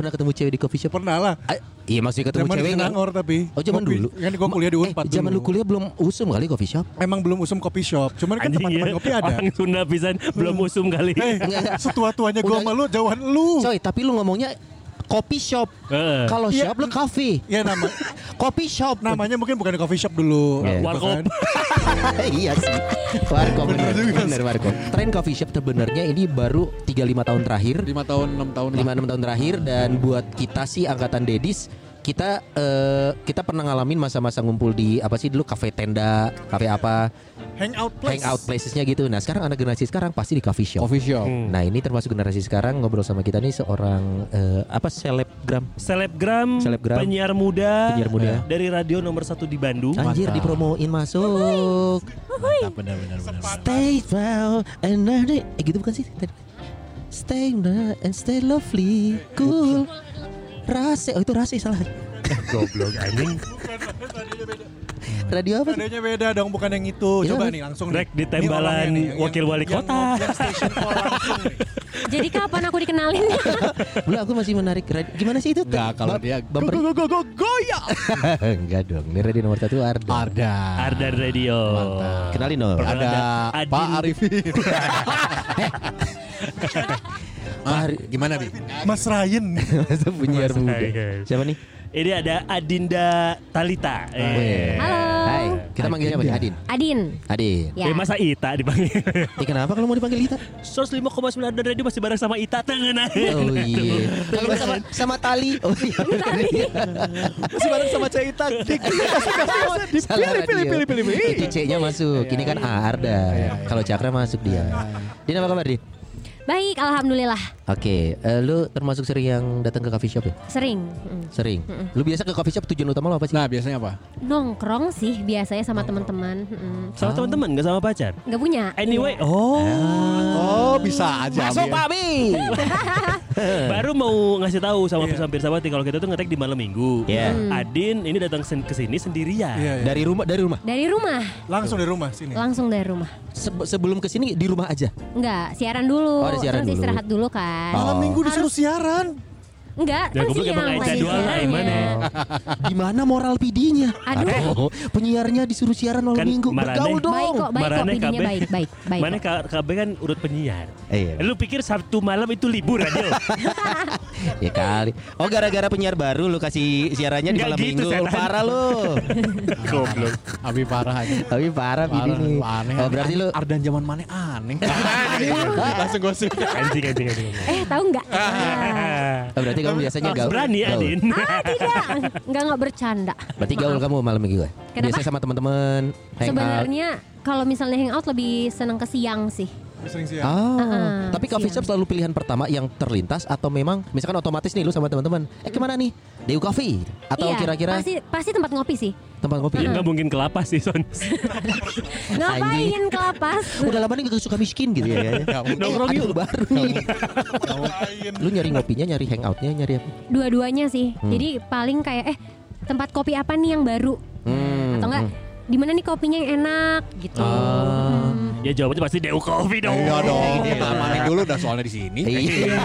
Pernah ketemu cewek di coffee shop? Pernah lah. Ah, iya maksudnya ketemu Zaman cewek? Nangor tapi. Oh zaman Kopi. dulu. Kan gua kuliah di Eh, Unpad Zaman lu dulu. kuliah belum usum kali coffee shop? Emang belum usum kopi shop. Cuman kan teman-teman ya, kopi ada. Orang Sunda pisan belum usum kali. Eh, setua-tuanya gue Udah- sama lu jauhan lu. Coy, tapi lu ngomongnya coffee shop. Heeh. Kalau Iya. shop lu cafe. Ya nama Coffee shop. namanya mungkin bukan coffee shop dulu. Iya. Warkop. iya sih. Warkop Bener bener, juga bener warkop. Tren coffee shop sebenarnya ini baru 3-5 tahun terakhir. 5 tahun 6 tahun lah. 5-6 tahun terakhir dan buat kita sih angkatan Dedis kita eh, kita pernah ngalamin masa-masa ngumpul di apa sih dulu kafe tenda, kafe apa, Hangout place. hangout placesnya gitu. Nah sekarang anak generasi sekarang pasti di coffee shop. Coffee shop. Hmm. Nah ini termasuk generasi sekarang ngobrol sama kita nih seorang eh, apa selebgram Selebgram, Selebgram. penyiar muda, penyiar muda. dari radio nomor satu di Bandung. Anjir dipromoin masuk. Mantap benar benar benar. Stay well and eh gitu bukan sih? Stay and stay lovely, cool. Rase, oh itu rase salah. Goblok anjing. Radio apa? Radionya beda dong bukan yang itu. Ya, Coba apa? nih langsung Rek di tembalan wakil wali yang- kota. Yang station call langsung nih. Jadi kapan aku dikenalin? Belum aku masih menarik. radio- Gimana sih itu? Enggak, kalau dia bumper. go go go go goyang. Enggak dong. Ini radio nomor satu Arda. Arda. Ardan Radio. Mantap. Kenalin dong. Ada Adin. Pak Arifin. Ah, gimana nih? Mas Ryan. Penyiar Mas muda. Ryan. Siapa nih? Ini ada Adinda Talita. Eh. Halo. Hai. Kita manggilnya apa? Adin. Adin. Adin. Ya. Eh, masa Ita dipanggil? Eh kenapa kalau mau dipanggil Ita? 105,9 Ardan Radio masih bareng sama Ita Tengen Oh iya. Kalau sama sama Tali. Oh iya. Masih bareng sama Caita. Salah radio. Itu C-nya masuk. Ini kan A Arda. Kalau Cakra masuk dia. Din apa kabar Din? Baik, alhamdulillah. Oke, eh, lu termasuk sering yang datang ke coffee shop ya? Sering Mm. Sering. Lu biasa ke coffee shop tujuan utama lo apa sih? Nah, biasanya apa? nongkrong sih biasanya sama teman-teman. Mm. Sama teman-teman nggak sama pacar? Nggak punya. Anyway, oh. Oh, bisa aja. Masuk. Pak Bi. Baru mau ngasih tahu sama hampir Sabati kalau kita tuh ngetek di malam minggu. Iya. Adin ini datang sen- ke sini sendirian. Iya, iya. Dari rumah dari rumah. Dari rumah, Langsung dari rumah sini. langsung dari rumah. Se- sebelum ke sini di rumah aja. Enggak, siaran dulu. Oh, siaran Terus dulu. istirahat dulu kan. Malam Oh. minggu disuruh siaran. Enggak, Ya, kan siang emang lagi jadwal siarannya. gimana? Di mana PD-nya? Aduh. Oh, penyiarnya disuruh siaran malam Kan minggu. marane. Bergaul dong. Baik kok, baik kok, Marane PD-nya KB. baik, baik, baik. Mana kok. KB kan urut penyiar. Iya. Lu pikir Sabtu malam itu libur aja? Ya kali. Oh gara-gara penyiar baru lu kasih siarannya di malam gitu, minggu. setan. Parah lu. Goblok. Abi parah aja. Tapi parah PD nih. Aneh. Oh berarti lu Ardan zaman mana aneh. Langsung gosip. Anjing anjing anjing. Eh, tahu enggak? Ah. oh, berarti kamu biasanya gaul. Berani. Adin. ah, tidak. Enggak enggak bercanda. Berarti gaul kamu malam minggu ya? Kenapa? Biasa sama teman-teman. Sebenarnya kalau misalnya hangout lebih seneng ke siang sih. Sering sih ya. Ah, Heeh, tapi coffee shop siang. selalu pilihan pertama yang terlintas atau memang misalkan otomatis nih lu sama teman-teman, eh ke mana nih? Dew Coffee atau iya, kira-kira pasti pasti tempat ngopi sih. tempat kopi? Ya nggak mungkin ke lapas sih Son. Ngapain ke lapas? Udah lama nih gak suka miskin gitu ya. ya. Nongkrong yuk. baru nih. lu nyari ngopinya, nyari hangoutnya, nyari apa? Dua-duanya sih. Jadi paling kayak eh tempat kopi apa nih yang baru? Hmm, Atau enggak hmm. di mana nih kopinya yang enak gitu. Ah. Hmm. Ya jawabannya pasti Dew Coffee dong. Iya dong. Kita amanin dulu udah soalnya di sini. Iya.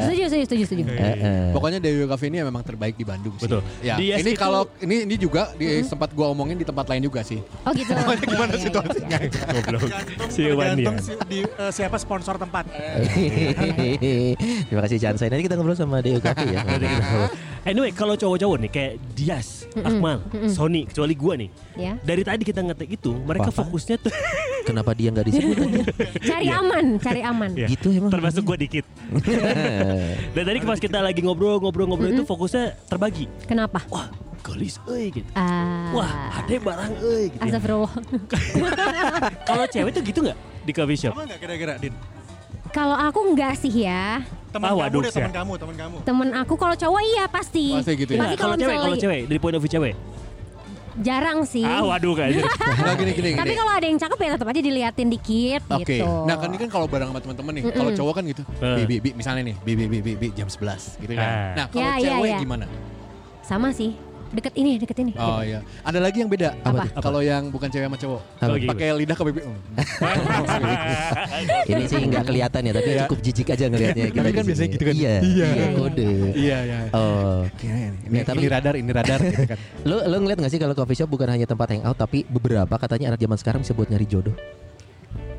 Setuju, setuju, setuju, setuju. Heeh. Pokoknya Dewi Cafe ini memang terbaik di Bandung sih. Betul. Ya, Di ini kalau ini ini juga di sempat gua omongin di tempat lain juga sih. Oh gitu. Pokoknya gimana Iya, iya, situasinya? Goblok. Si Wan Tergantung ya. si- di, eh, siapa sponsor tempat. Terima kasih Chansay. Nanti kita ngobrol sama Dew Coffee ya. Anyway, kalau cowok-cowok nih kayak Dias, Akmal, Sony, kecuali gua nih. Ya. Dari tadi kita ngetek itu, mereka fokusnya tuh Kenapa dia nggak disebut aja? Cari aman, cari aman. Ya, Gitu emang. termasuk gua dikit. Dan tadi pas kita lagi ngobrol-ngobrol-ngobrol itu fokusnya terbagi. Kenapa? Wah, gelis euy gitu. Ah. Wah, ada barang euy gitu. ya. Astagfirullah. Kalau cewek tuh gitu nggak di coffee shop? Apa enggak kira-kira, Din? Kalau aku enggak sih ya. Teman Ah, kamu waduh, deh, teman siap. kamu, teman kamu. Temen aku kalau cowok iya pasti. Pasti gitu ya? Nah, kalau cewek, kalau cewek dari point of view cewek. Jarang sih. Ah, waduh kayaknya. Nah, gini gini Tapi gini. kalau ada yang cakep ya tetap aja diliatin dikit Oke. gitu. Nah, kan ini kan kalau bareng sama teman-teman nih, kalau cowok kan gitu. Eh. Bi, bi, bi, misalnya nih, bi, bi, bi, bi, bi, jam 11 gitu kan. Ah. Nah, kalau Ya, ya, cewek ya. gimana? Sama sih. Deket ini, deket ini. Oh iya. Ada lagi yang beda. Apa? tuh? Kalau yang bukan cewek sama cowok. Apa? Pakai lidah ke pipi. Ini sih nggak kelihatan ya, tapi Iya. cukup jijik aja ngelihatnya. Tapi di kan biasanya gitu kan. Iya, Iya. iya kode. Iya, iya. Oh, ini, Ya, tapi- ini radar, ini radar gitu kan. lo lo ngeliat gak sih kalau coffee shop bukan hanya tempat hangout, tapi beberapa katanya anak zaman sekarang bisa buat nyari jodoh.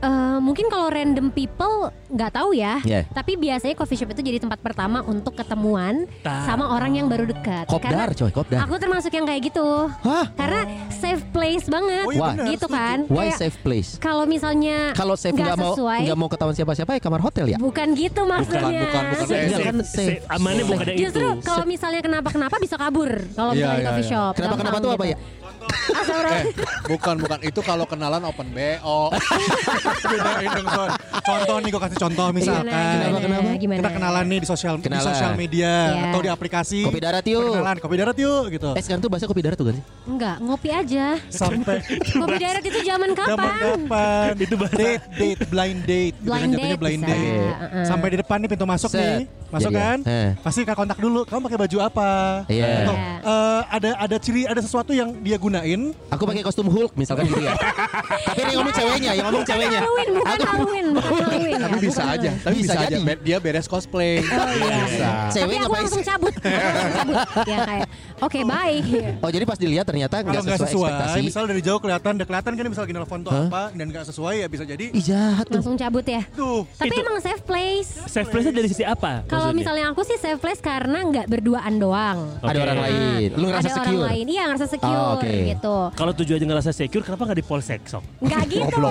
Eh, mungkin kalau random people nggak tahu ya. Iya. Tapi biasanya coffee shop itu jadi tempat pertama untuk ketemuan Tahu. sama orang yang baru dekat. Kopdar, coy, kopdar. Aku termasuk yang kayak gitu. Hah? Karena safe place banget. Oh iya gitu setuju. kan. Why Kayak safe place? Kalau misalnya Kalau safe nggak mau nggak mau ketahuan siapa-siapa ya kamar hotel ya? bukan gitu maksudnya. bukan, bukan. Safe, Enggak, safe, kan safe. safe. Amannya bukan itu. Justru kalau misalnya kenapa-kenapa bisa kabur kalau Iya, misalnya di iya, coffee iya. shop. Kenapa kenapa Gampang tuh apa gitu. ya? Eh, bukan, bukan. Itu kalau kenalan open BO. Contoh nih gue kasih contoh misalkan. Kenapa, kenapa? Gimana? Kita kenalan nih di sosial di sosial media Iya. atau di aplikasi. Kopi darat yuk. Kenalan kopi darat yuk gitu. Eh sekarang tuh bahasa kopi darat tuh kan sih? Enggak, ngopi aja. Sampai Kopi darat itu zaman zaman kapan? kapan? Itu bahasa- date, date, blind date. Gitu Blind kan, jatuhnya date blind date. Heeh. Sampai di depan nih pintu masuk Set. nih. Masuk Jadian. kan? Eh. Pasti kita kontak dulu. Kamu pakai baju apa? Iya. Atau Iya. eh, ada ada ciri ada sesuatu yang dia gunain. Aku pakai kostum Hulk misalkan gitu ya. Tapi ini ngomong ceweknya, yang ngomong ceweknya. Bukan Aku- Halloween, bukan Halloween. Tapi ya, bisa aja. Tapi Bisa bisa, aja. Dia beres cosplay. Oh iya. Bisa. Tapi Cewek aku langsung cabut. Aku langsung cabut. Ya kayak, oke bye. Oh jadi pas dilihat ternyata nggak sesuai, sesuai, ekspektasi. misalnya dari jauh kelihatan, udah kelihatan kan misal gini telepon tuh apa dan nggak sesuai ya bisa jadi Ih jahat tuh. Langsung cabut ya. tuh. Tapi Itu- emang safe place. Safe place-nya dari sisi apa? Kalau misalnya aku sih safe place karena nggak berduaan doang. Ada orang lain. Lu ngerasa ada secure. orang lain, iya ngerasa secure Oh, oke. Gitu. Kalau tujuannya ngerasa secure, kenapa nggak di polsek sok? Nggak gitu.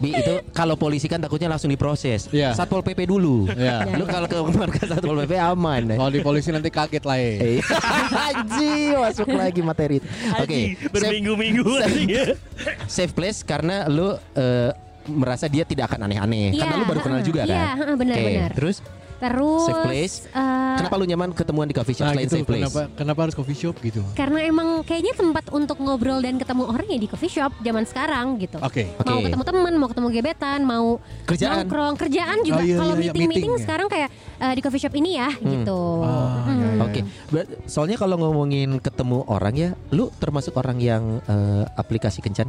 Bi itu kalau polisi kan takutnya langsung diproses. Iya. Satpol PP dulu. Iya. Lu kalau ke markas Satpol PP aman. Kalau di polisi nanti kaget lah ya. Eh, Haji masuk lagi materi. Oke. Safe, berminggu-minggu anjing ya. safe place karena lu eh, merasa dia tidak akan aneh-aneh. Iya, Karena lu baru kenal juga kan. Iya, heeh, benar, Oke, benar. Terus Terus Safe place? eh, kenapa lu nyaman ketemuan di coffee shop Nah, selain gitu. safe place? Kenapa, kenapa harus coffee shop gitu? karena emang kayaknya tempat untuk ngobrol dan ketemu orang ya di coffee shop zaman sekarang gitu. Oke. Mau Oke. ketemu teman, mau ketemu gebetan, mau Kerjaan. nongkrong, kerjaan juga. Oh, iya, Kalau iya, iya, meeting meeting meeting ya. sekarang kayak eh, di coffee shop ini ya gitu. Ah, Hmm. iya, iya. Oke, Ber- soalnya kalau ngomongin ketemu orang ya, lu termasuk orang yang eh, aplikasi kencan?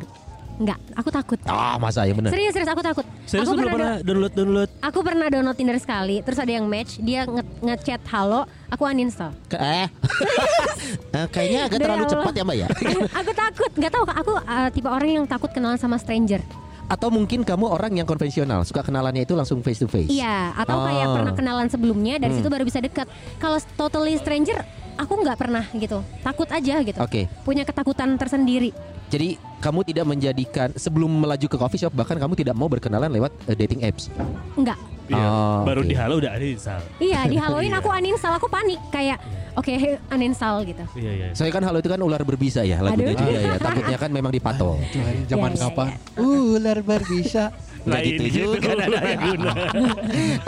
Enggak, aku takut. Ah, masa ya benar? Serius, serius aku takut. Serius aku belum pernah download download? Aku pernah download Tinder sekali, terus ada yang match, dia nge- ngechat halo, aku uninstall. Ke- eh, Eh, kayaknya agak Demi terlalu Allah. cepat ya mbak ya? aku takut, nggak tahu aku uh, tipe orang yang takut kenalan sama stranger. Atau mungkin kamu orang yang konvensional, suka kenalannya itu langsung face to face? Iya, atau kayak Oh. pernah kenalan sebelumnya dari Hmm. situ baru bisa dekat. Kalau totally stranger, aku nggak pernah gitu. Takut aja gitu. Oke, Punya ketakutan tersendiri. jadi kamu tidak menjadikan sebelum melaju ke coffee shop bahkan kamu tidak mau berkenalan lewat eh, dating apps. Enggak. Iya, Oh, baru oke. di halo udah ada install. Iya, di Halloween Iya. aku uninstall, aku panik kayak oke uninstall gitu. Iya iya. Soalnya kan halo itu kan ular berbisa ya lagunya Aduh. juga ya. Takutnya kan memang dipatok. Zaman Iya, iya, kapan? Ular berbisa. Nggak Lain gitu gitu juga. kan ada yang guna.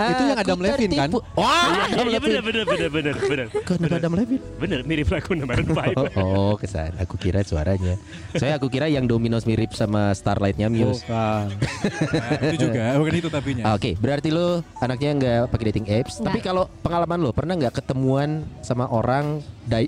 Itu yang Adam Aku Levine kan? Wah, Adam Iya Levine. bener bener bener bener bener. Kenapa Adam Levine? Bener mirip lagu Maroon 5. Oh, oh kesan. Aku kira suaranya. Saya aku kira yang Dominos mirip sama Starlightnya Muse. Bukan. Nah, itu juga bukan itu tapinya. Oke, berarti lo anaknya nggak pakai dating apps. Tapi kalau pengalaman lo pernah nggak ketemuan sama orang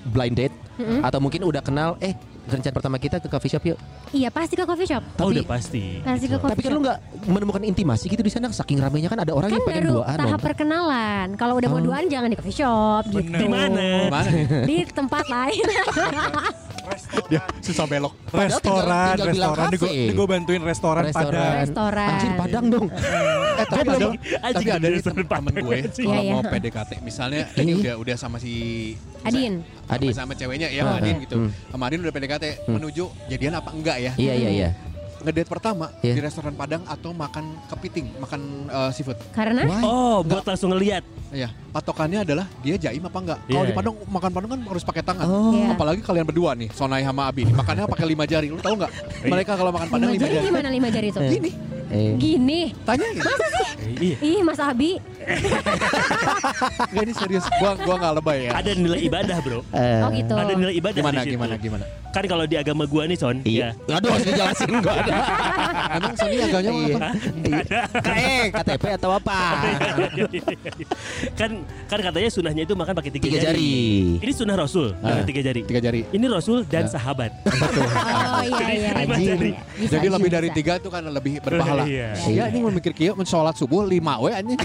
blind date atau mungkin udah kenal? Eh, rencana pertama kita ke coffee shop yuk. Iya, pasti ke coffee shop. Oh Tapi- udah pasti. Pasti ke coffee Tapi kan shop. lu nggak menemukan intimasi gitu di sana saking ramainya kan ada orang kan yang pengen baru duaan tahap nonton. perkenalan. Kalau udah mau Oh. duaan jangan di coffee shop gitu. Di mana? Di tempat lain. Dia susah belok. Padahal restoran, tinggal- restoran. Gue gue bantuin restoran, Restoran. Padang. Restoran. Anjir Padang dong. Eh, tapi ada, tapi ada nih restoran temen, temen gue kalau Iya, iya. mau PDKT misalnya ini Ini. udah udah sama si Adin. sama, Adin. sama ceweknya ya Ah, sama Adin ah, gitu. hmm. Sama Adin udah PDKT menuju jadian apa enggak ya? Iya iya iya. Ngedate pertama Iya. di restoran Padang atau makan kepiting, makan eh, seafood. Karena Why? Oh, buat langsung ngeliat. Iya, patokannya adalah dia jaim apa enggak. Kalau Iya, di Padang makan Padang kan harus pakai tangan. Oh. Iya. Apalagi kalian berdua nih, Sonai sama Abi. Makannya pakai lima jari. Lu tahu nggak? Mereka kalau makan Padang lima jari gimana lima jari itu? Gini, Eh. Gini. tanyain. Eh, iya. Ih, Mas Abi. Enggak ini serius. Gua gua enggak lebay ya. Ada nilai ibadah, Bro. Eh, Oh gitu. Ada nilai ibadah Gimana di situ. gimana gimana? Kan kalau di agama gua nih, Son, Iya. ya. Aduh harus dijelasin gua ada. Emang Sony agamanya Iya. apa? Eh, KTP atau apa? kan kan katanya sunahnya itu makan pakai tiga, Tiga jari. Ini sunah Rasul dengan Ah, tiga jari. Tiga jari. Ini Rasul dan Ya. sahabat. Oh iya iya. Iya. jari. Jadi bisa, lebih dari tiga itu kan lebih berpahala. Iya. Ya ini mau mikir kieu men sholat subuh lima we anjing.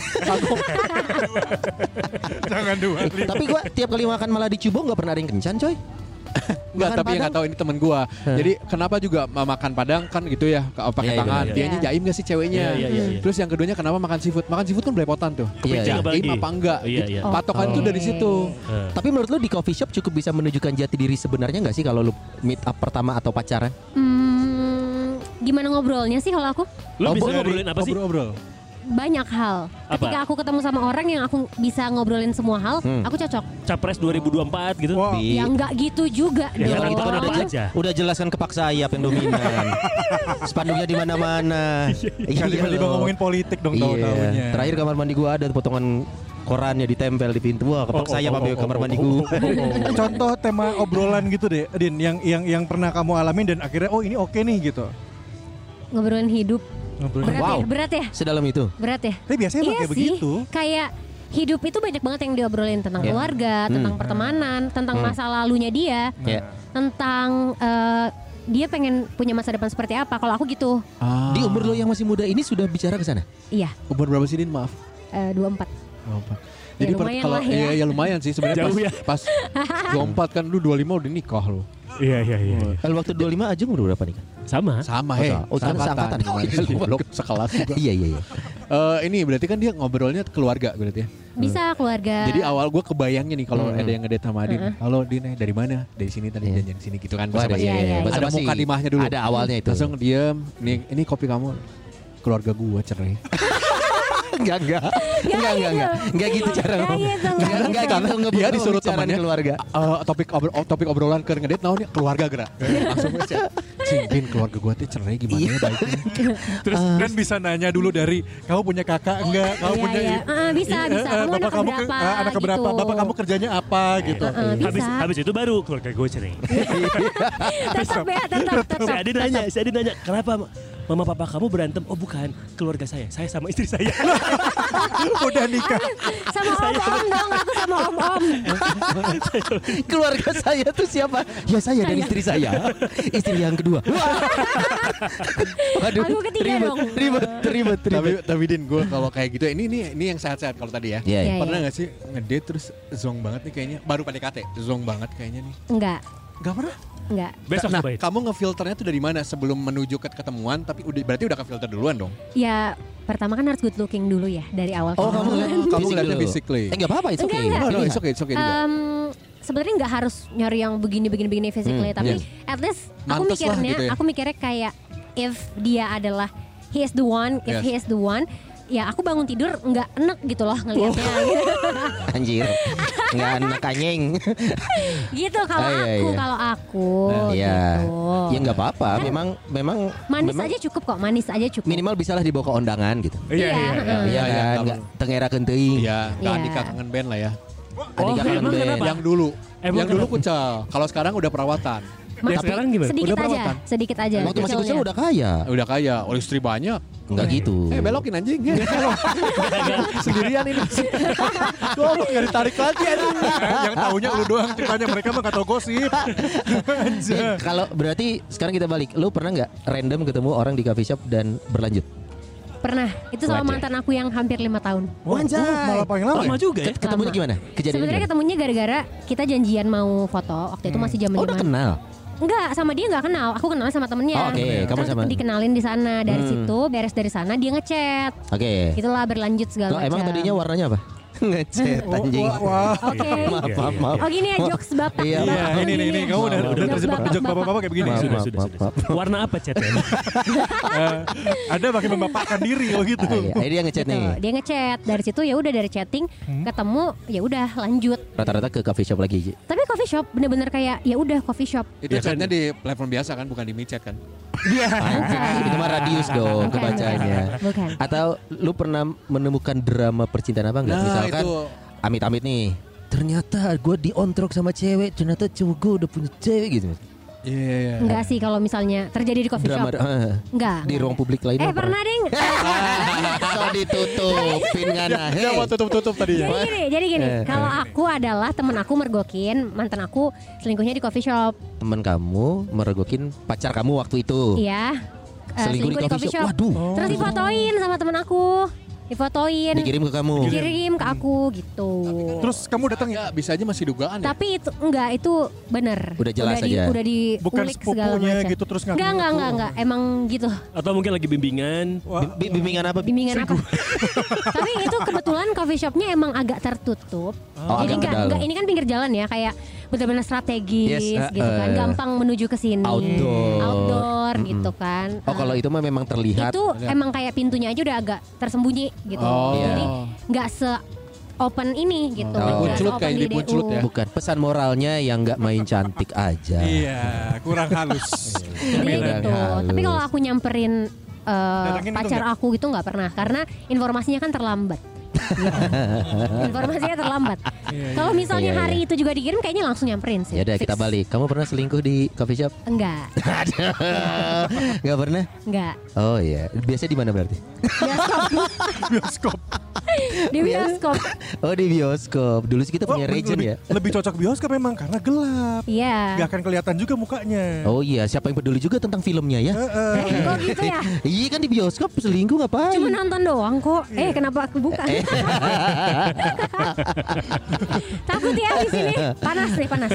Jangan dua. Tapi gua tiap kali makan malah dicubo nggak pernah ada yang kencan coy. Enggak, tapi yang Padang? nggak tahu ini temen gua. Jadi kenapa juga ma- makan padang kan gitu ya, pakai Iya, iya, tangan. benar, Dianya iya. jaim gak sih ceweknya? Iya, iya, iya, iya. Terus yang keduanya kenapa makan seafood? Makan seafood kan belepotan tuh. Iya, iya. apalagi. Jaim apa enggak? Iya, iya. Oh. Patokan Oh. tuh dari situ. Tapi menurut lu di coffee shop cukup bisa menunjukkan jati diri sebenarnya nggak sih kalau lu meet up pertama atau pacaran? Hmm, gimana ngobrolnya sih kalau aku? Lu bisa Dari ngobrolin apa sih? Obrol-obrol. Banyak hal. Apa? Ketika aku ketemu sama orang yang aku bisa ngobrolin semua hal, Hmm. aku cocok. Capres 2024 gitu. Wah. Di- Ya enggak gitu juga Ya, dong. kan itu kan udah, aja. udah jelaskan kepak sayap yang dominan. Spanduknya di mana-mana. Kan tiba-tiba loh. ngomongin politik dong Iya. tahu-tahunya. Terakhir kamar mandi gua ada potongan korannya ditempel di pintu. Wah, kepak Oh, oh, sayap oh, oh, kamar oh, mandi oh, gua. Contoh tema obrolan gitu deh, Din, yang yang yang pernah kamu alamin dan akhirnya oh ini oke nih gitu. Ngobrolin hidup. Berat Wow. ya, berat ya, Sedalam itu. berat ya. Tapi biasanya iya kayak sih, begitu. kayak hidup itu banyak banget yang diobrolin tentang Iya. keluarga, tentang pertemanan, tentang Hmm. masa lalunya dia, Ya. tentang eh, dia pengen punya masa depan seperti apa. Kalau aku gitu, Ah. Di umur lo yang masih muda ini sudah bicara ke sana. iya, umur berapa sih Din? Maaf. eh, 24. Ya, Jadi per- lumayan kalau lah ya. iya ya lumayan sih sebenarnya pas, Jauh ya. pas 24 kan lu 25 udah nikah lu. Iya, iya, iya. Kalau waktu 25 aja umur berapa nih kan? Sama. Sama Oh, he. sa- oh, kan seangkatan. Oh, iya, goblok, sekelas juga. Iya iya iya. Eh, ini berarti kan dia ngobrolnya keluarga berarti ya. Bisa keluarga. Jadi awal gue kebayangnya nih kalau Hmm. ada yang ngedate sama Adin. Halo Din, eh, dari mana? Dari sini tadi Iya. janjian sini gitu kan. Wah, ada basa-basi. iya, iya, iya. Ada Basa-basi. mukadimahnya dulu. Ada awalnya itu. Langsung diem. Nih, ini kopi kamu. Keluarga gua cerai. Enggak enggak. Enggak enggak enggak. Enggak gitu cara Nggak ngomong. gitu. Enggak enggak gitu Dia disuruh temannya keluarga. Eh, topik obro- oh, topik obrolan ke ngedate naon ya keluarga gerak. Langsung aja. Cing, Din, keluarga gua tuh cerai gimana Iya. ya baiknya. Terus dan bisa nanya dulu dari kamu punya kakak enggak? Kamu Iya, punya iya. bisa, bisa. eh, Kamu bapak anak kamu ke- keberapa, eh, anak keberapa? gitu. Bapak kamu kerjanya apa gitu? Heeh, bisa. Habis habis itu baru keluarga gue cerai. tetap ya, tetap, Si tetap. Adi nanya, si Adi nanya, kenapa mama papa kamu berantem? Oh bukan, keluarga saya. Saya sama istri saya. Udah nikah. Sama om-om dong, aku sama om-om. Keluarga saya tuh siapa? Ya saya dan istri saya. Istri yang kedua. Waduh. Aku ketiga ribet, dong. Ribet, ribet, tapi ribet. tapi Din gue kalau kayak gitu ini ini ini yang sehat-sehat kalau tadi ya. Iya, iya. Iya, Pernah nggak sih ngedate terus zong banget nih kayaknya baru PDKT zong banget kayaknya nih. Enggak, Gak pernah. Enggak. Besok nah, cobain. kamu ngefilternya tuh dari mana sebelum menuju ke ketemuan tapi udah berarti udah kefilter duluan dong. Ya, pertama kan harus good looking dulu ya dari awal. Oh, kamu ngeliat kamu ngeliatnya dulu. physically. Eh enggak apa-apa, itu oke. Enggak, enggak. No, no, it's okay, it's okay juga. Em, sebenarnya nggak harus nyari yang begini begini begini physically Hmm, tapi iya. at least aku Mantes lah mikirnya gitu ya. aku mikirnya kayak if dia adalah he is the one if Yes. he is the one ya aku bangun tidur nggak enak gitu loh ngelihatnya gitu. Anjir. Enggak enak anjing. gitu kalau Ah, iya, aku iya. kalau aku Iya. gitu. Ya enggak apa-apa, memang memang manis memang aja cukup kok manis aja cukup minimal bisalah dibawa ke undangan gitu. Iya, iya, iya. Iya Iya, iya, kan, nggak enggak tengerakeun teuing. Iya, nggak Iya. Kangen band lah ya. Oh, kangen emang band. Yang dulu. Emang yang dulu kucal. Kalau sekarang udah perawatan. Ma- Ya, sekarang gimana? sedikit Udah aja perawatan? sedikit aja Waktu masih kecil udah kaya. Udah kaya, oleh istri banyak. Enggak gitu. Eh belokin anjing. Sendirian ini. Goblok nggak ditarik lagi anjing. Eh, yang taunya lu doang ceritanya mereka mah gak tau gosip. Eh, kalau berarti sekarang kita balik, lu pernah nggak random ketemu orang di coffee shop dan berlanjut? pernah itu sama Wajar. mantan aku yang hampir lima tahun Wanjay. malah paling lama. Lama juga ya. Ket- Ketemunya Lama. gimana? Kejadian Sebenarnya ketemunya gara-gara kita janjian mau foto waktu itu masih zaman Oh, udah kenal. Enggak, sama dia enggak kenal. Aku kenal sama temennya. Oh, oke. Kamu Terus sama- dikenalin di sana. Dari Hmm. situ beres dari sana dia ngechat. Oke. Itulah berlanjut segala Loh, emang macam. tadinya warnanya apa? Ngechat Wah, anjing. wah, wah. Oke. Maaf, maaf, maaf. Oh gini ya jokes bapak. Iya, bapak. Iya, Oh, ini ini ya. kamu udah udah terjebak jok bapak-bapak kayak begini. Maaf, Sudah, maaf, sudah, maaf, sudah. maaf. Warna apa chatnya? Eh, ada makin membapakkan diri oh gitu. Ah, iya. Dia ngechat Gitu. nih. Dia ngechat. Dari situ ya udah dari chatting Hmm. ketemu ya udah lanjut. Rata-rata ke coffee shop lagi. Tapi coffee shop bener-bener kayak ya udah coffee shop. Itu Ya kan? chatnya di platform biasa kan, bukan di micet kan? Anjing, itu mah radius dong Bukan, kebacanya. Bukan. Atau lu pernah menemukan drama percintaan apa enggak? Nah, Misalkan itu. amit-amit nih. Ternyata gue diontrok sama cewek, ternyata cowok gue udah punya cewek gitu. Iya, iya, iya. Enggak sih kalau misalnya terjadi di coffee Drama shop. eh, Enggak. di ruang publik lainnya Eh pernah ding. so ditutupin ngana Dia mau hei. tutup-tutup tadinya. Jadi gini, jadi gini. Eh, Kalau aku adalah temen aku mergokin mantan aku selingkuhnya di coffee shop. Temen kamu meregokin pacar kamu waktu itu. Iya. Eh, Selingkuh di coffee shop. Waduh. Terus difotoin sama temen aku. Difotoin. Dikirim ke kamu. Dikirim ke aku gitu. Terus kamu datang ya? Bisa aja masih dugaan ya. Tapi itu enggak itu bener. Udah jelas di, aja. Udah di Bukan ulik segala sepupunya gitu terus ngaku Enggak enggak enggak enggak emang gitu. Atau mungkin lagi bimbingan. Bimbingan apa? Bimbingan apa? Tapi itu kebetulan coffee shopnya emang agak tertutup. Oh, Jadi agak enggak enggak ini kan pinggir jalan ya kayak benar-benar strategis Yes, gitu kan, eh, gampang menuju ke sini. Outdoor. Outdoor Mm-mm. gitu kan. Oh kalau itu mah memang terlihat. itu emang kayak pintunya aja udah agak tersembunyi gitu. Oh. Jadi Iya. nggak se open ini gitu. Oh. se-open kayak di di buncelut DU. ya. Bukan pesan moralnya yang nggak main cantik aja. Iya, kurang halus. Jadi Kurang gitu. halus. Tapi kalau aku nyamperin uh, Datangin pacar aku gitu nggak pernah karena informasinya kan terlambat. Informasinya terlambat. Kalau misalnya Iya, iya. hari itu juga dikirim kayaknya langsung nyamperin sih. Ya udah kita balik. Kamu pernah selingkuh di coffee shop? Enggak, Nggak pernah? enggak. Oh iya. Biasanya di mana berarti? Bioskop, Bioskop. di bioskop. Oh di bioskop. Dulu sih kita Oh, punya lebih, region ya. lebih cocok bioskop memang karena gelap. Iya. Gak akan kelihatan juga mukanya. Oh iya, siapa yang peduli juga tentang filmnya ya? Heeh. Eh, kok gitu ya? Iya kan di bioskop selingkuh ngapain? Cuma nonton doang kok. Eh, kenapa aku buka? Takut ya di sini. Panas nih, panas.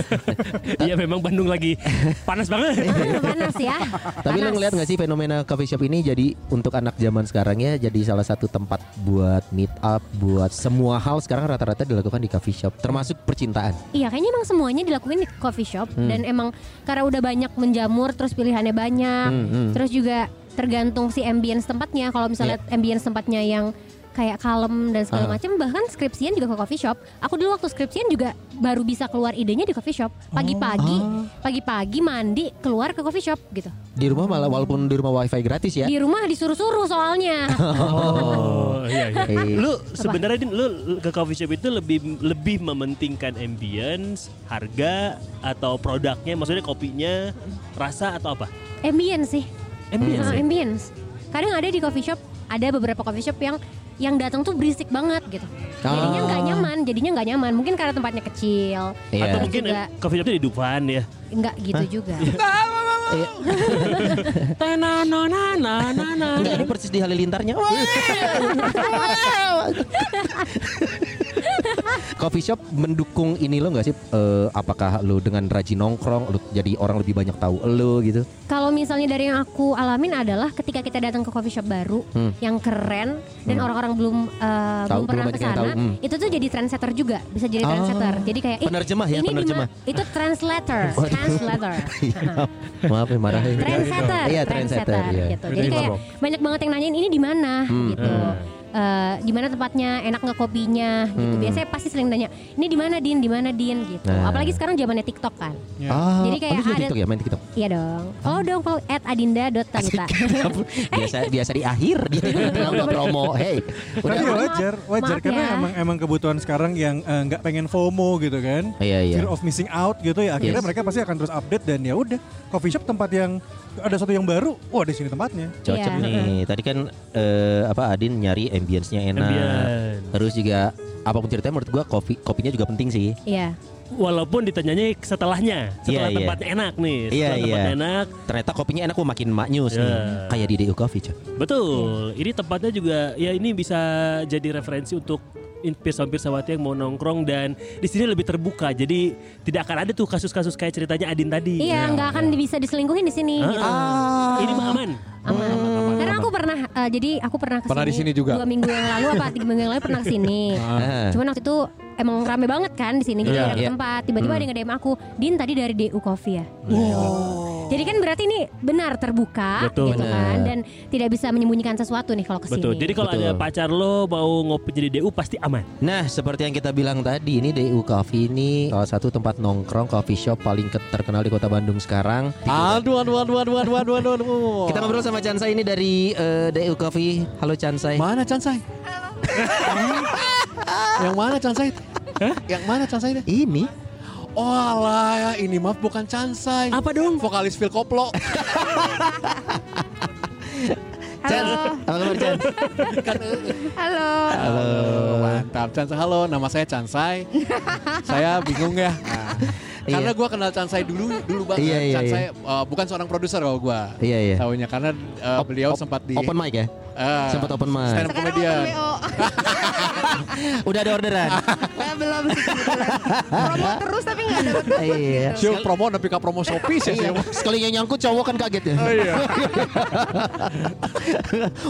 Iya memang Bandung lagi panas banget. Ah, panas ya. Tapi lo Panas. ngeliat gak sih fenomena coffee shop ini jadi untuk anak zaman sekarang ya jadi salah satu tempat buat meet up, buat semua hal sekarang rata-rata dilakukan di coffee shop, termasuk percintaan. Iya, kayaknya emang semuanya dilakuin di coffee shop Hmm. dan emang karena udah banyak menjamur terus pilihannya banyak. Hmm, hmm. Terus juga tergantung si ambience tempatnya. Kalau misalnya ambience tempatnya yang kayak kalem dan segala Ah. macam bahkan skripsian juga ke coffee shop. Aku dulu waktu skripsian juga baru bisa keluar idenya di coffee shop. Pagi-pagi, Ah. pagi-pagi mandi keluar ke coffee shop gitu. Di rumah malah walaupun di rumah wifi gratis ya. Di rumah disuruh-suruh soalnya. Oh iya iya. Eh, Lu sebenarnya Din, lu ke coffee shop itu lebih lebih mementingkan ambience, harga atau produknya, maksudnya kopinya, rasa atau apa? ambience sih. Ambience. Nah, ya? ambience. Kadang ada di coffee shop, ada beberapa coffee shop yang yang datang tuh berisik banget gitu. Jadinya nggak Ah. nyaman, jadinya nggak nyaman. Mungkin karena tempatnya kecil. Iya. Atau mungkin juga coffee shopnya di Dufan ya? nggak gitu juga. Enggak ini persis di halilintarnya. Coffee shop mendukung ini lo nggak sih? Eh, apakah lo dengan rajin nongkrong, lo jadi orang lebih banyak tahu lo gitu? Kalau misalnya dari yang aku alamin adalah ketika kita datang ke coffee shop baru Hmm. yang keren dan orang-orang belum uh, Tahu, belum pernah belum ke sana, tahu, hmm. itu tuh jadi trendsetter juga, bisa jadi Ah. trendsetter. Jadi kayak "Ih, Penerjemah ya, ini penerjemah. ma- itu translator, translator. Maaf ya marah ya. trendsetter, Iya, trendsetter, trendsetter, iya. gitu. Jadi kayak banyak banget yang nanyain ini di mana Hmm, gitu. Eh, di mana tempatnya enak nggak kopinya gitu. Hmm. Biasanya pasti sering nanya, ini di mana Din, di mana Din gitu. Nah. Apalagi sekarang zamannya TikTok kan. Ah, Jadi kayak oh, ada- TikTok ya, main TikTok. Iya dong. Follow dong, follow at adinda.tanita. biasa biasa di akhir dia promo. Hey, Tapi ya Maaf, wajar, wajar maaf karena ya. emang emang kebutuhan sekarang yang eh, nggak pengen FOMO gitu kan. Iya iya. Fear of missing out gitu ya. Akhirnya Yes. mereka pasti akan terus update dan ya udah coffee shop tempat yang ada satu yang baru, wah di sini tempatnya. Cocok Iya. nih. Tadi kan eh, apa Adin nyari ambience-nya enak. Ambience. Terus juga apa pun ceritanya menurut gua kopi kopinya juga penting sih. Iya. Walaupun ditanyanya setelahnya, setelah Iya, iya. tempatnya enak nih, setelah Iya, tempatnya iya. enak, Ternyata kopinya enak gua makin maknyus Ya. nih. Kayak di DU Coffee, Cok. betul. Ini tempatnya juga, ya ini bisa jadi referensi untuk pirsawan-pirsawati yang mau nongkrong dan di sini lebih terbuka. Jadi tidak akan ada tuh kasus-kasus kayak ceritanya Adin tadi. Iya, nggak akan bisa diselingkuhin di sini. Ah, gitu. ah. Ini mah aman. Aman. Karena aku pernah, eh, jadi aku pernah ke sini Pernah di sini juga? Dua minggu yang lalu apa tiga minggu yang lalu pernah ke sini. Ah. Cuman waktu itu emang rame banget kan di sini jadi Iya, ada iya. tempat. Tiba-tiba ada yang nge-DM aku, Din tadi dari DU Coffee ya. Gitu. Jadi kan berarti ini benar terbuka Betul. gitu kan dan tidak bisa menyembunyikan sesuatu nih kalau ke sini. Betul. Jadi kalau Betul. ada pacar lo mau ngopi jadi DU pasti aman. Nah, seperti yang kita bilang tadi, ini DU Coffee ini salah satu tempat nongkrong coffee shop paling ke- terkenal di Kota Bandung sekarang. Aduh, aduh, aduh, aduh, aduh, aduh, aduh. Kita ngobrol sama Chansai ini dari eh, DU Coffee. Halo Chansai. Mana Chansai? Yang mana Chansai? Yang mana Chansai deh? Ini Oh alah, ya, ini maaf bukan Chansai. Apa dong? Vokalis Phil Koplo. Chans, apa kabar Chans? Halo. Halo. Mantap, Chansai. Halo, nama saya Chansai. saya bingung ya. Nah, karena Iya. gue kenal Chansai dulu, dulu banget. Iya, iya, Chansai uh, bukan seorang produser kalau gue. Iya iya. Tahunya karena uh, beliau op- sempat di Open mic ya? uh, Sempat open mic. stand up Sekarang comedian. Udah ada orderan. Eh, belum sih kebetulan. Promo terus tapi nggak dapat. Iya. Siu promo tapi ka promo Shopee sih. Iya, sekali yang nyangkut cowok kan kaget ya. Oh iya.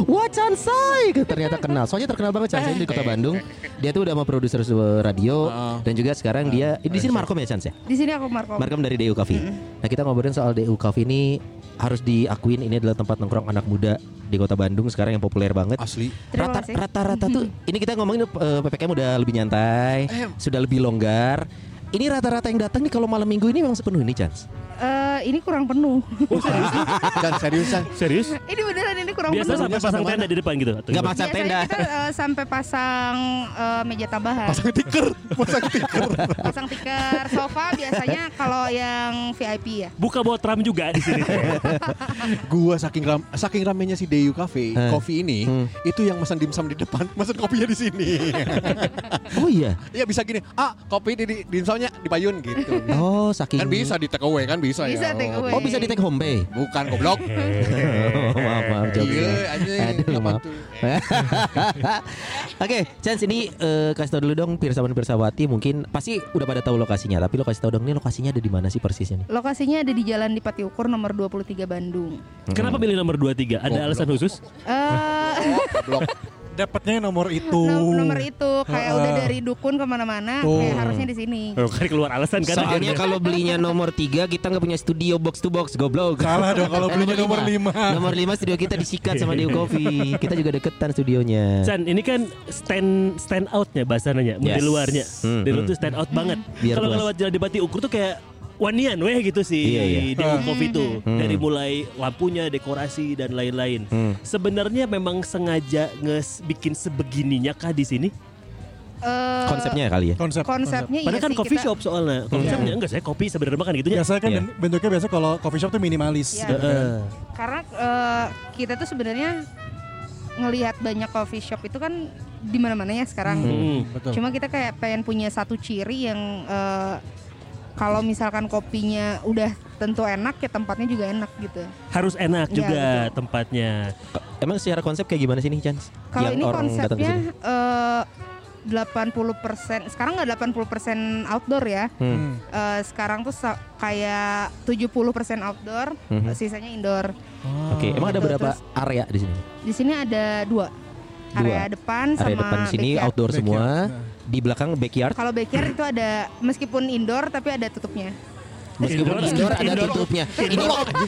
Wah Chansai ternyata kenal. Soalnya terkenal banget Chansai di Kota Bandung. Dia tuh udah sama produser radio Heeh. dan juga sekarang dia di sini Markom ya Chans ya. Di sini aku Marco. Markom dari DU Coffee. Nah kita ngobrolin soal DU Coffee ini harus diakuin ini adalah tempat nongkrong anak muda di Kota Bandung sekarang yang populer banget. Asli. Rata-rata tuh ini kita ngomongin eh, PPKM udah lebih nyantai, Eh. sudah lebih longgar. Ini rata-rata yang datang nih kalau malam minggu ini memang sepenuh ini Chans. Eh, ini kurang penuh. Dan seriusan. Serius? ini beneran ini kurang Biasa penuh. sampai pasang tenda di depan gitu. atau Nggak gimana? pasang Biasanya tenda. kita eh, sampai pasang eh, meja tambahan. Pasang tiker, pasang tiker. pasang tikar sofa biasanya kalau yang VIP ya. Buka buat tram juga di sini. Gua saking ram, saking ramenya si Deyu Cafe, Eh. kopi ini, Hmm. itu yang pesan dimsum di depan, pesan kopinya di sini. Oh iya. Iya bisa gini, ah kopi di, di dimsumnya di payun gitu. Oh saking. Kan bisa di take away kan bisa, Bisa ya. take away. Oh bisa di take home pay. Bukan goblok. maaf maaf. Iya, anjing. Aduh maaf. Oke, Chance ini eh, kasih tau dulu dong Pirsawan Pirsawati mungkin pasti udah pada tahu lokasinya tapi lo kasih tau dong nih lokasinya ada di mana sih persisnya nih? Lokasinya ada di Jalan Dipati Ukur nomor 23 Bandung. Kenapa pilih nomor 23? Ada Goblok. alasan khusus? Eh Goblok. Dapatnya nomor itu. nom- nomor itu kayak Heeh. udah dari dukun ke mana-mana Tuh. kayak harusnya di sini. Oh, kan keluar alasan kan? Soalnya akhirnya. kalau belinya nomor 3 kita nggak punya studio box to box goblok. Salah dong kalau belinya nomor lima. Nomor 5 studio kita disikat sama Dio Coffee. Kita juga deketan studionya. Chan, ini kan stand stand outnya bahasanya, Yes. di luarnya. Hmm, Di luar hmm. tuh stand out banget. Biar Kalau puas. lewat jalan di Bati Ukur tuh kayak wanian weh gitu sih Iya, iya. di Dewa Coffee tuh. Hmm. Dari mulai lampunya, dekorasi dan lain-lain. Hmm. Sebenarnya memang sengaja nges bikin sebegininya kah di sini? Eh, Konsepnya kali ya. Konsep. konsepnya Padahal iya kan sih, coffee kita- shop soalnya. Coffee shopnya enggak saya kopi sebenarnya kan gitu ya. Biasanya kan Iya. ben- bentuknya biasa kalau coffee shop tuh minimalis. Iya. gitu. Heeh. Karena eh, kita tuh sebenarnya ngelihat banyak coffee shop itu kan di mana-mana ya sekarang. Hmm. Betul. Cuma kita kayak pengen punya satu ciri yang eh, kalau misalkan kopinya udah tentu enak ya tempatnya juga enak gitu. Harus enak Iya, juga betul. tempatnya. Emang secara konsep kayak gimana sih nih Chance? Kalau ini orang konsepnya eh 80% sekarang nggak 80% outdoor ya. Hmm. Eh, sekarang tuh kayak 70% outdoor, eh, sisanya indoor. Oke, emang ada Gitu, berapa terus- area di sini? Di sini ada dua. Dua. Area depan sama Area depan di sini backyard. outdoor semua, Backyard. Di belakang backyard. Kalau backyard itu ada meskipun indoor tapi ada tutupnya. Meskipun Indoor- indoor ada indoor- tutupnya. Ini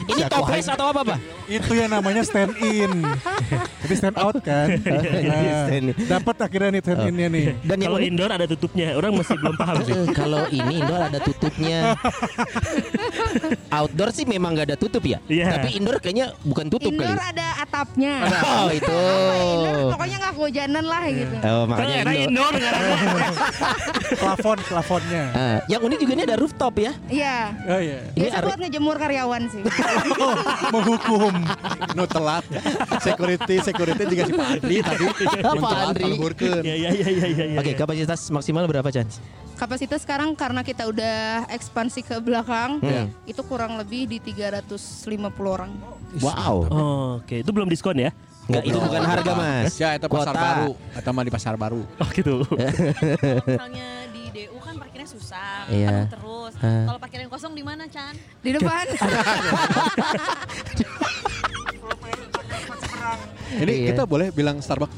ini toples atau apa, Pak? Itu yang namanya stand in. Jadi stand out kan. Nah, Stand in. Dapat akhirnya nih stand innya nih. Dan yang Kalau indoor ada tutupnya. Orang masih belum paham sih. Eh, kalau ini indoor ada tutupnya. Outdoor sih memang nggak ada tutup ya. Iya. Tapi indoor kayaknya bukan tutup Indoor kali. ada atapnya. Oh itu. Indoor pokoknya nggak kehujanan lah gitu. Oh Kan makanya indoor. indoor nggak ada. Plafon, plafonnya. Ah, yang unik juga ini ada rooftop ya. Iya. Oh iya. Ini Biasa are- buat ngejemur karyawan sih. Oh, menghukum. Nu telat. Security, security juga si Pak Andri tadi. Nu Pak Andri. Iya iya iya iya iya. Oke, kapasitas maksimal berapa Chance? Kapasitas sekarang karena kita udah ekspansi ke belakang, Hmm. itu kurang lebih di 350 orang. Wow. Oh, Oke, itu belum diskon ya? Enggak, itu bukan harga, Mas. Ya, itu pasar Kuota. baru. Eta mah di pasar baru. Oh gitu. misalnya di DU kan parkirnya susah, Iya. penuh terus. Ah. Kalau parkir yang kosong di mana, Chan? Di depan. Ini Iya. kita boleh bilang Starbucks.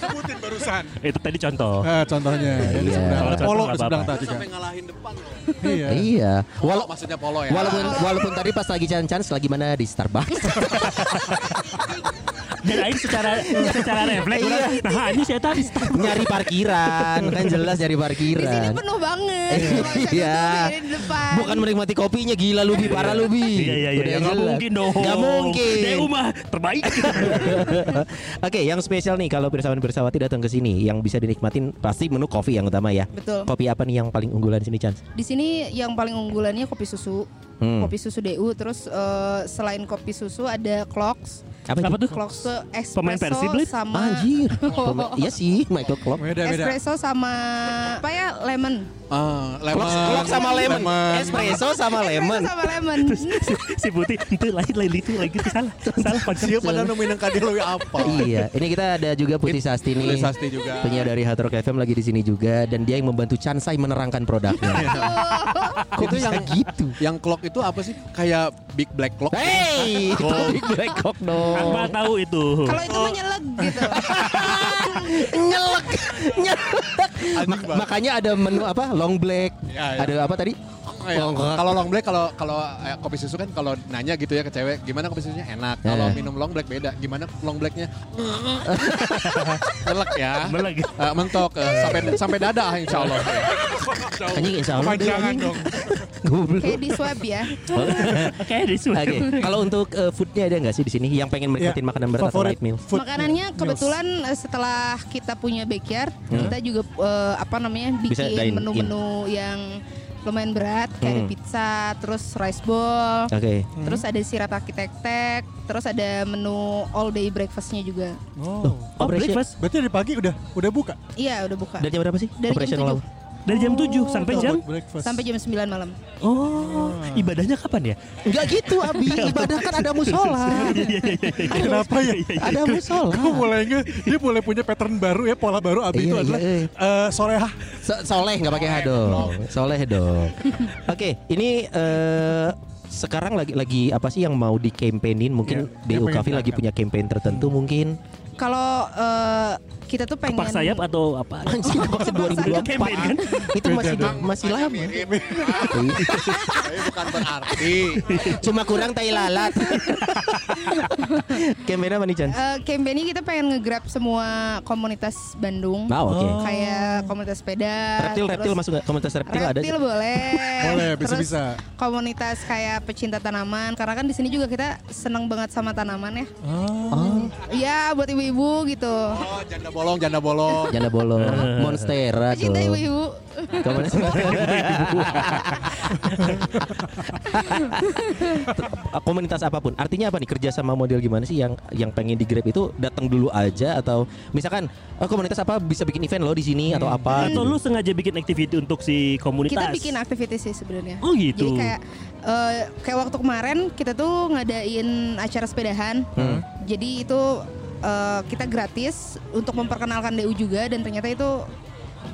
Sebutin barusan. Itu tadi contoh. Nah, contohnya. ya, di Iya. seberang. Kalau polo di seberang apa-apa. tadi kan. Sampai ngalahin depan loh. Iya. Iya. Polo Walau maksudnya polo ya. walaupun walaupun tadi pas lagi chance lagi mana di Starbucks. Dan Aing secara secara refleks Iya. nah ini saya tadi nyari parkiran kan jelas nyari Di sini parkiran. penuh banget. Iya. Depan. Bukan menikmati kopinya gila lu bi parah lu bi. Iya iya iya, ya, nggak mungkin dong. Nggak mungkin. DU mah terbaik. Oke, yang spesial nih kalau pirsawan pirsawati datang ke sini yang bisa dinikmatin pasti menu kopi yang utama ya. Betul. Kopi apa nih yang paling unggulan di sini Chance? Di sini yang paling unggulannya kopi susu. Hmm. Kopi susu DU terus eh, selain kopi susu ada clocks. Apa, Apa itu? tuh? Tuh Pemain espresso Persib, Lid? sama Anjir. Pema- Iya sih, Michael Klopp. Beda beda. espresso sama apa ya lemon. Ah, lemon. Klopp sama lemon. Espresso sama lemon. Espresso sama lemon. si Putih itu lain lain itu lagi itu salah. Salah konsep. Siapa pada nemuin yang kadil lu apa? Iya, ini kita ada juga Putih Sasti nih. Putih Sasti juga. Penyiar dari Hard Rock FM lagi di sini juga dan dia yang membantu Chansai menerangkan produknya. Kok Itu yang gitu? Yang clock itu apa sih? Kayak big black clock. Hey, itu Big Black Cock dong. Akmal tahu itu. Kalau itu mah nyeleg gitu. nyelek nyelek Mak- makanya ada menu apa long black Ya, ya. ada apa tadi Ya, Oh, enggak. kalau long black kalau kalau eh, kopi susu kan kalau nanya gitu ya ke cewek gimana kopi susunya enak. Kalau Eh. minum long black beda. Gimana long blacknya? Nyelek ya. Melek. Eh, mentok eh, sampai sampai dada insya Allah. anjing insya Allah deh, Kepanjangan anjing. dong. Goblok. Kayak di swab ya. Oke, di sini. Oke, kalau untuk eh, foodnya ada nggak sih di sini yang pengen menikmatin Ya, makanan berat atau favorit light meal? food Makanannya meals. kebetulan eh, setelah kita punya backyard, kita juga eh, apa namanya bikin in. menu-menu yang lumayan berat kayak ada Hmm. pizza, terus rice bowl, Oke. terus ada shirataki tek-tek, terus ada menu all day breakfastnya juga. Oh. Oh, Operation- breakfast Berarti dari pagi udah udah buka. Iya udah buka. Dari jam berapa sih? Dari jam Operational tujuh. Dari jam 7 sampai jam. Sampai jam 9 malam. Oh, ibadahnya kapan ya? Enggak gitu Abi, ibadah kan ada musola. Kenapa ya? Ada musola. Gue mulai nge, dia mulai punya pattern baru ya, pola baru Iya, Abi itu iya, adalah iya. eh, sorehah. So- soleh nggak pakai H dong. Soleh dong. Oke, ini eh sekarang lagi lagi apa sih yang mau di campaignin? Mungkin Iya, DU yang pengen Cafe lagi punya campaign tertentu mungkin. Kalau eh, kita tuh pengen Kepak sayap atau apa? Anjing vaksin 2024. Campaign kan? Itu masih masih lama. Tapi bukan berarti. Cuma kurang tai lalat. campaign apa nih Chan? Eh, campaign ini kita pengen nge-grab semua komunitas Bandung. Nah, oke. Kayak komunitas sepeda. Reptil reptil masuk nggak? Komunitas reptil, ada. reptil boleh. Boleh, bisa-bisa. Komunitas kayak pecinta tanaman karena kan di sini juga kita seneng banget sama tanaman ya. Oh, Iya buat ibu-ibu gitu. Oh, janda bolong, janda bolong. janda bolong, monstera tuh. Pecinta ibu-ibu. Komunitas komunitas apa pun. Artinya apa nih kerja sama model gimana sih yang yang pengen di Grab itu datang dulu aja atau misalkan oh, komunitas apa bisa bikin event lo di sini atau apa? Atau gitu. lu sengaja bikin activity untuk si komunitas? Kita bikin aktivitas sih sebenarnya. Oh gitu. Jadi kayak eh, kayak waktu kemarin kita tuh ngadain acara sepedahan. Hmm. Jadi itu eh, kita gratis untuk memperkenalkan DU juga dan ternyata itu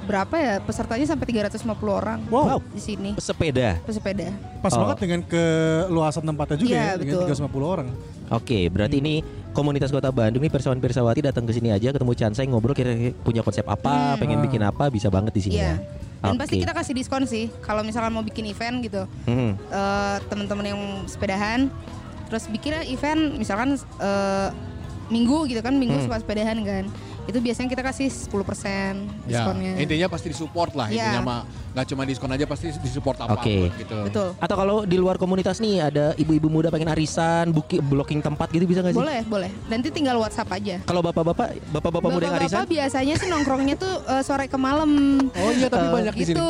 berapa ya pesertanya sampai 350 orang Wow. di sini Sepeda. pesepeda. Pas Oh. banget dengan keluasan tempatnya juga Iya, ya, dengan betul. 350 orang. Oke, berarti ini komunitas Kota Bandung nih Persawan Pirsawati datang ke sini aja ketemu Chansay ngobrol kira-kira punya konsep apa, Hmm. pengen bikin apa bisa banget di sini Iya. ya. Dan pasti Oke. kita kasih diskon sih kalau misalkan mau bikin event gitu. Hmm. eh, teman-teman yang sepedahan terus bikin event misalkan eh, minggu gitu kan minggu Hmm. suka sepedahan kan itu biasanya kita kasih 10% Ya, diskonnya intinya pasti disupport lah. Ya. Intinya mah nggak cuma diskon aja pasti disupport apa Oke. gitu. betul Atau kalau di luar komunitas nih ada ibu-ibu muda pengen arisan, buki, blocking tempat gitu bisa nggak sih? boleh boleh nanti tinggal WhatsApp aja Kalau bapak-bapak, bapak-bapak muda yang arisan? Bapak-bapak biasanya sih nongkrongnya tuh eh, sore ke malam Oh iya tapi Eh, banyak di sini. gitu.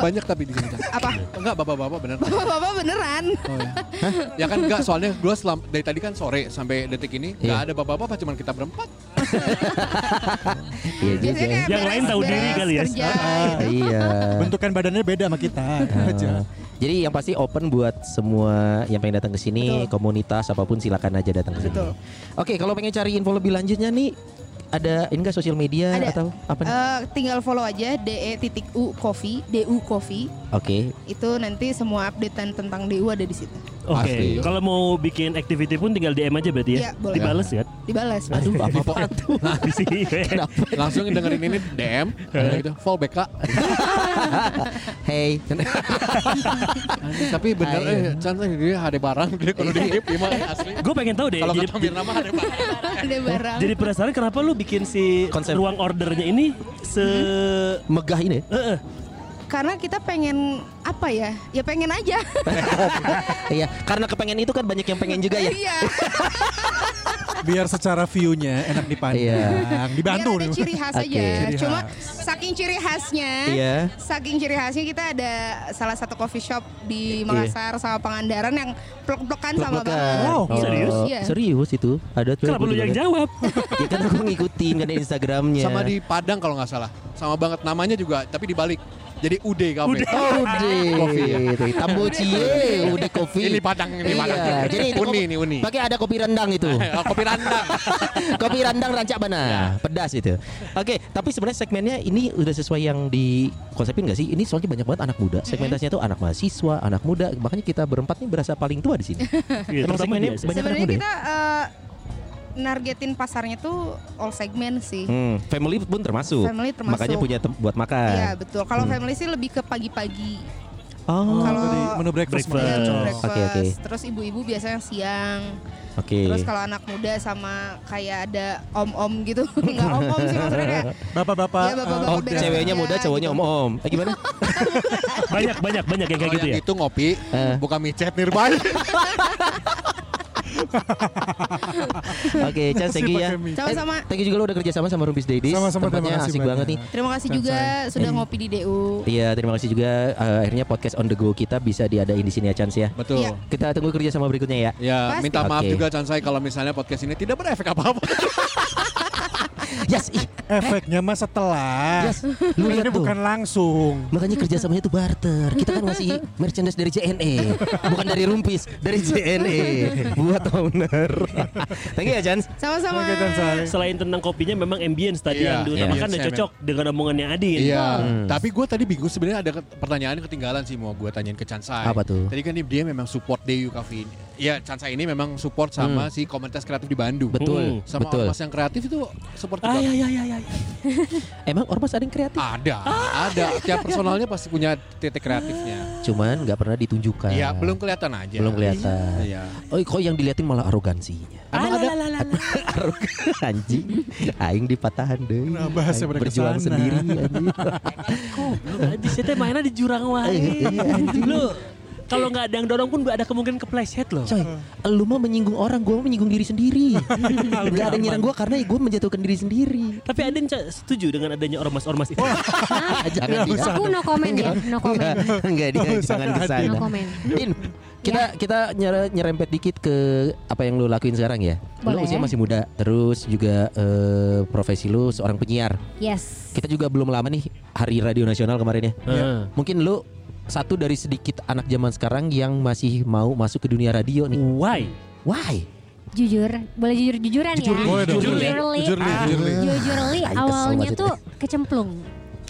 Banyak tapi di sini. Apa Enggak bapak-bapak bener. bapak-bapak beneran Oh, ya. ya kan enggak soalnya gue selam dari tadi kan sore sampai detik ini enggak Iya. ada bapak-bapak cuma kita berempat. Iya juga. Yang lain tahu beres- diri kali ya. Ah, gitu. Iya. Bentukan badannya beda sama kita aja. Ah. Jadi yang pasti open buat semua yang pengen datang ke sini, Betul. komunitas apa pun silakan aja datang ke sini. Betul. Oke, kalau pengen cari info lebih lanjutnya nih ada ini enggak sosial media Ada. atau apa nih? Eh, tinggal follow aja de titik u coffee du coffee Oke. itu nanti semua updatean tentang du ada di situ Oke, kalau mau bikin activity pun tinggal DM aja berarti ya. Iya, boleh. Dibales ya. dibalas Aduh, apa apa tuh? Langsung dengerin ini DM gitu, follow back Kak. Hey. Tapi bener eh Chan eh, dia ada barang dia kalau di skip lima asli. Gue pengen tahu deh. Kalau jadi, kata Mirna mah ada barang. ada barang jadi penasaran kenapa lu bikin si Konsep. ruang ordernya ini se Megah ini. Eh, eh. karena kita pengen apa ya ya pengen aja Iya, karena kepengen itu kan banyak yang pengen juga ya. iya Biar secara view-nya enak dipandang. Iya. Dibantu biar ada ciri khas Oke. aja Ciri cuma khas. saking ciri khasnya Iya. saking ciri khasnya kita ada salah satu coffee shop di Makassar sama Pangandaran yang plek-plekan sama banget Wow. gitu. Serius? Iya. Serius itu. Ada tuh. Kenapa lu yang jawab? Ya kan aku ngikutin kan Instagramnya. Sama di Padang kalau nggak salah. Sama banget namanya juga tapi dibalik. Jadi Ude Cafe. Oh, Ude. Kopi ya. Itu, Tambo Cie, Ude Kopi. Ini Padang, ini Padang. Iya, jadi itu Uni kopi- nih, Uni. Pakai ada kopi rendang itu. Oh, kopi randang. kopi rendang rancak bana. Pedas itu. Oke, tapi sebenarnya segmennya ini udah sesuai yang di konsepin gak sih? Ini soalnya banyak banget anak muda. Segmentasinya tuh anak mahasiswa, anak muda. Makanya kita berempat nih berasa paling tua di sini. Iya, Emang terutama segmennya dia. banyak anak sebenarnya muda. ya? kita eh, nargetin pasarnya tuh all segmen sih Hmm, family pun termasuk. Family termasuk. Makanya punya tem- buat makan. Iya betul. Kalau Hmm. family sih lebih ke pagi-pagi. Oh, Kalau- menu breakfast. Breakfast. Iya, breakfast. Oke, oke. Terus ibu-ibu biasanya siang. oke. Terus kalau anak muda sama kayak ada om-om gitu. Enggak om-om sih maksudnya Bapak-bapak. Iya, bapak-bapak eh, Oh, beres ceweknya kerja muda, cowoknya gitu. om-om. Eh gimana? banyak banyak banyak yang kayak gitu yang ya. itu ngopi, Eh. bukan micet nearby. Oke, Chan, thank you ya. Sama-sama. Eh, thank you juga lo udah kerja sama sama Rumpis Daddies. Sama-sama, terima kasih asik banyak. banget nih. Terima kasih juga sudah ngopi di DU. Iya, terima kasih juga eh, akhirnya podcast on the go kita bisa diadain di sini ya Chance ya. Betul. Iya. Kita tunggu kerja sama berikutnya ya. Ya, Pasti. minta maaf Oke. juga Chan saya kalau misalnya podcast ini tidak berefek apa-apa. Yes, ih, Efeknya mah setelah. yes. Lu Ini lihat tuh. bukan langsung. Makanya kerjasamanya itu barter. Kita kan ngasih merchandise dari JNE, bukan dari Rumpis, dari JNE buat owner. Thank you ya Chance. Sama-sama. Selain tentang kopinya memang ambience tadi Iya, yang diutamakan iya. udah cocok dengan omongannya Adin. Iya, Hmm. tapi gue tadi bingung sebenarnya ada pertanyaan ketinggalan sih mau gue tanyain ke Chansai. Apa tuh? Tadi kan dia, memang support DU Cafe ini. Ya, Chansai ini memang support sama si komunitas kreatif di Bandung. Betul, Hmm. Sama betul. ormas yang kreatif itu support Ah juga. ya ya ya ya. Emang ormas ada yang kreatif? Ada, ada. Tiap personalnya pasti punya titik kreatifnya. Cuman nggak pernah ditunjukkan. Iya, belum kelihatan aja. Belum kelihatan. Iya. Oh, kok yang diliatin malah arogansinya. Emang ada Arogan anjing. Aing dipatahan deh. Nah, pada berjuang sendiri anjing. Lu anjing saya teh mainnya di jurang wae. Iya, anjing. Lu kalau nggak ada yang dorong pun ada kemungkinan kepleset loh. Coy, lu mah menyinggung orang, gua mah menyinggung diri sendiri. Gak ada yang nyerang gua karena gua menjatuhkan diri sendiri. Tapi Adin Ca, setuju dengan adanya ormas-ormas itu. Jangan dia. Aku no comment ya, no comment. Enggak, enggak dia jangan ke sana. No comment. Din, kita kita nyere- nyerempet dikit ke apa yang lu lakuin sekarang ya. Lu Boleh. usia masih muda, terus juga eh, profesi lu seorang penyiar. Yes. Kita juga belum lama nih Hari Radio Nasional kemarin ya. Mungkin lu satu dari sedikit anak zaman sekarang yang masih mau masuk ke dunia radio nih. Why? Why? Jujur, boleh ya. Jujur li. Jujur li, jujur. Jujur li, Tai, kesel awalnya tuh kecemplung,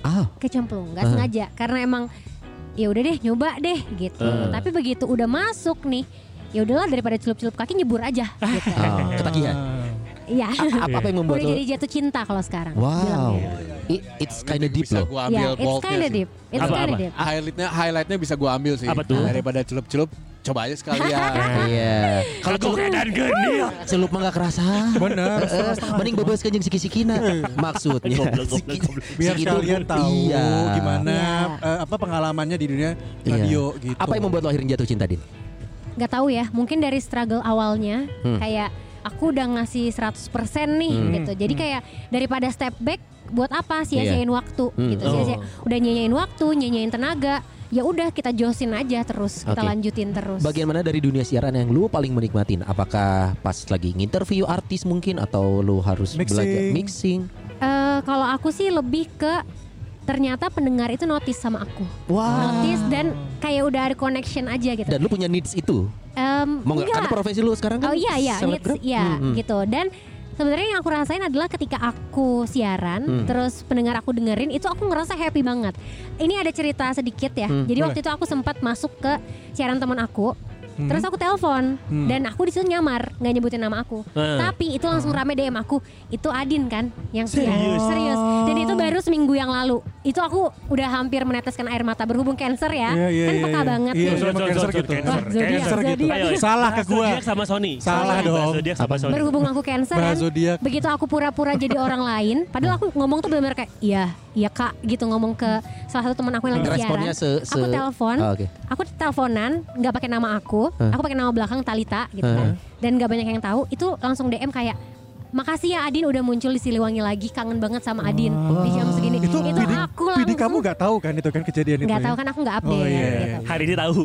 Ah, kecemplung, nggak Ah. sengaja karena emang ya udah deh nyoba deh gitu. Ah. Tapi begitu udah masuk nih, ya udahlah daripada celup-celup kaki nyebur aja gitu. oh, ketagihan. Iya. Apa, apa yang membuat Udah lu? jadi jatuh cinta kalau sekarang. Wow. It- it's kinda deep bisa loh. gua Ya, ambil it's boldnya kinda deep. It's Apa, kinda apa? deep. Highlightnya, highlightnya bisa gua ambil sih. Apa tuh? Daripada celup-celup, coba aja sekalian. Iya. Kalau Aku keadaan gini. celup mah gak kerasa. Bener. Eh, Mending bebas kanjeng siki-sikina. Maksudnya. Biar kalian tahu Iya. gimana Iya. eh, apa pengalamannya di dunia Iya. radio gitu. Apa yang membuat lo akhirnya jatuh cinta, Din? Gak tahu ya, mungkin dari struggle awalnya Hmm. kayak aku udah ngasih 100% nih Hmm. gitu. Jadi kayak daripada step back buat apa sia-siain waktu Hmm. gitu. Oh. Sia-sia. Udah nyanyain waktu, nyanyain tenaga. Ya udah kita josin aja terus, kita Oke. lanjutin terus. Bagian mana dari dunia siaran yang lu paling menikmatin? Apakah pas lagi nginterview artis mungkin atau lu harus Mixing. belajar mixing? Eh, kalau aku sih lebih ke ternyata pendengar itu notice sama aku. Wah. Notice dan kayak udah ada connection aja gitu. Dan lu punya needs itu? Em, Mau nggak? enggak. Karena profesi lu sekarang kan Oh iya iya, needs, iya Hmm, hmm. gitu. Dan sebenarnya yang aku rasain adalah ketika aku siaran, Hmm. terus pendengar aku dengerin, itu aku ngerasa happy banget. Ini ada cerita sedikit ya. Hmm, Jadi boleh. waktu itu aku sempat masuk ke siaran teman aku. Hmm. Terus aku telepon Hmm. dan aku di situ nyamar nggak nyebutin nama aku. Hmm. Tapi itu langsung rame DM aku. Itu Adin kan yang siaran. Serius? Serius. Dan itu baru seminggu yang lalu. Itu aku udah hampir meneteskan air mata berhubung cancer ya. Iya, iya, kan iya, peka iya. banget nih. emang cancer gitu. Wah, Cancer gitu. Ayo, Salah ke gua. Sama Sony. Salah dong. Zodiak sama Sony. Berhubung aku cancer kan, begitu aku pura-pura jadi orang lain, padahal aku ngomong tuh benar-benar kayak iya, iya kak, gitu ngomong ke salah satu teman aku yang lagi siaran. Responnya se, se Aku telepon, Oh, aku teleponan, nggak pakai nama aku, Aku pakai nama belakang Talita gitu kan, dan nggak banyak yang tahu. Itu langsung DM kayak Makasih ya Adin udah muncul di Siliwangi lagi, kangen banget sama Adin di jam segini. Itu, Itu, PD, aku PD langsung kamu nggak tahu kan itu kan kejadian itu nggak ya? tahu kan aku nggak update Oh, iya, iya, gitu. Hari ini tahu.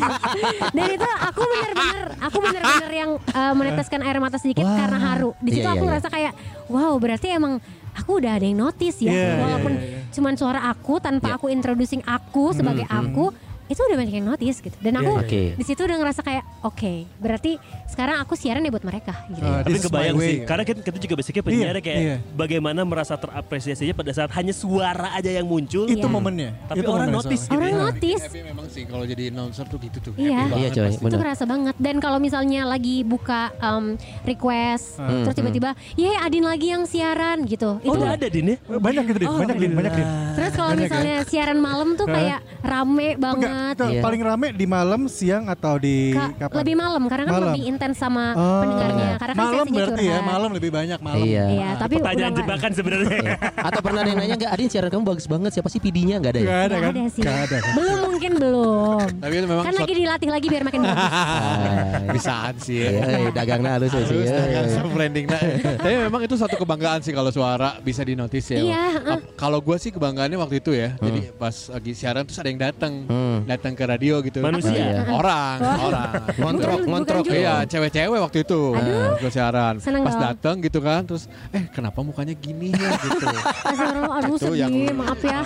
Dan itu aku bener-bener aku bener-bener yang uh, meneteskan air mata sedikit Wah. karena haru. Di situ Iya, iya, aku iya. ngerasa kayak wow berarti emang aku udah ada yang notice ya. Iya, Walaupun iya, iya. cuman suara aku tanpa Iya. aku introducing aku sebagai aku itu udah banyak yang notice gitu. Dan aku Iya, Oke. di situ udah ngerasa kayak oke berarti sekarang aku siaran ya buat mereka gitu. Ah, Tapi kebayang sih, karena kita, kita juga basicnya penyiar Iya, kayak iya. bagaimana merasa terapresiasinya pada saat hanya suara aja yang muncul. Itu Iya. momennya. Tapi Itu orang momennya notice soalnya. Orang Iya. notice. Happy memang sih kalau jadi announcer tuh gitu tuh. Iya. Happy banget Iya, coy. itu Bener. kerasa banget dan kalau misalnya lagi buka um, request Hmm, terus tiba-tiba ya Adin lagi yang siaran gitu Oh, itu udah ada Din ya? Banyak gitu, Din. Oh, banyak, Din. Banyak, Din. terus kalau Banyak ya? misalnya siaran malam tuh kayak rame Enggak, banget itu Iya. paling rame di malam, siang atau di Ka- kapan? lebih malam karena kan Malam. lebih intens sama Oh. pendengarnya karena kan malam berarti ya, curhat. malam lebih banyak malam. Iya. iya tapi Pertanyaan jebakan sebenarnya. Iya. Atau pernah ada yang nanya nggak Adin siaran kamu bagus banget siapa sih PD-nya nggak ada ya? Gak ada nggak kan? ada sih Gak ada kan? belum mungkin belum Tapi itu memang kan lagi dilatih lagi biar makin bagus Ah, bisaan sih. Iya, eh, dagang nah lu sih. Terus iya. dengan branding nah. Tapi memang itu suatu kebanggaan sih kalau suara bisa dinotis ya. Iya, Ap- Kalau gue sih kebanggaannya waktu itu ya. Jadi pas lagi siaran terus ada yang datang, Hmm. Datang ke radio gitu. Manusia. Iya. Orang, orang. Ngontrok, Bukan- ngontrok. Iya, cewek-cewek waktu itu Aduh. gue siaran. Seneng Pas datang gitu kan, terus eh kenapa mukanya gini ya gitu. Astagfirullah, aduh sedih yang- maaf ya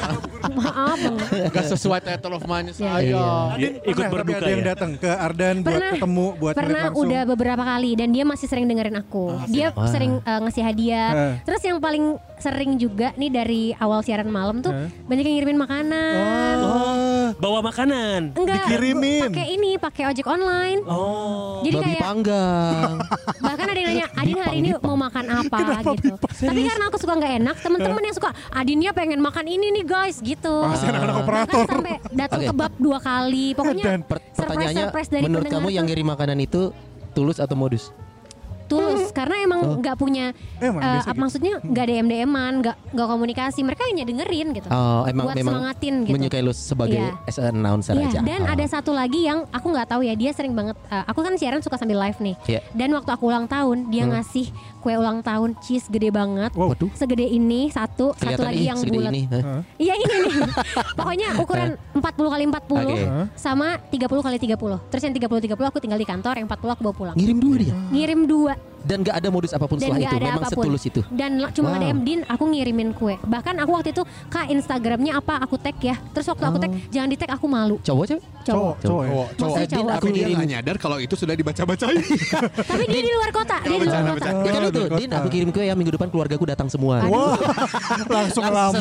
maaf Gak sesuai title of Iya. saya. Iya. Adin Ikut pernah tapi berduka ada yang ya? datang ke Ardan buat Pernah. ketemu, buat pernah udah beberapa kali dan dia masih sering dengerin aku. dia Wah. sering uh, ngasih hadiah. Eh. Terus yang paling sering juga nih dari awal siaran malam tuh Eh. banyak yang ngirimin makanan. Oh, Bawa makanan. Enggak, dikirimin. pakai ini, pakai ojek online. Oh. Jadi Babi kayak panggang. bahkan ada yang nanya, Adin hari ini mau makan apa gitu. Tapi karena aku suka nggak enak, teman-teman yang suka Adinnya pengen makan ini nih guys gitu. Pasti anak-anak Bahkan operator. sampai datang Oke. kebab dua kali. Pokoknya Dan Per- pertanyaannya surprise-surprise dari menurut kamu yang ngirim makanan itu tulus atau modus? Tulus karena emang nggak punya Emang eh, biasa gitu. maksudnya nggak DM DM-an nggak nggak komunikasi. Mereka hanya dengerin gitu. Oh, emang buat memang semangatin gitu. menyukai lu sebagai Iya. as a announcer Iya, aja. dan Oh. ada satu lagi yang aku nggak tahu ya dia sering banget eh, aku kan siaran suka sambil live nih. Iya. dan waktu aku ulang tahun dia ngasih kue ulang tahun cheese gede banget. Wow. Waduh. segede ini satu satu Kelihatan lagi ih, yang bulat. iya ini nih pokoknya ukuran 40 kali 40 Oke. sama 30 kali 30 terus yang 30 30 aku tinggal di kantor yang 40 aku bawa pulang. Ngirim dua dia. ngirim dua Dan gak ada modus apa pun dan setelah itu. ada Memang apa pun setulus itu. dan cuma Wow. DM Din aku ngirimin kue bahkan aku waktu itu kak Instagramnya apa aku tag ya terus waktu aku tag jangan di tag aku malu Cowok cewek? cowok cowok? Cowok, cowok. Maksudnya Din, cowok aku ngirim. nggak nyadar kalau itu sudah dibaca-bacain. tapi dia di luar kota dia di luar kota. Ya kan Oh, itu, di Din aku kirim kue ya minggu depan keluargaku datang semua. Wah, langsung lama.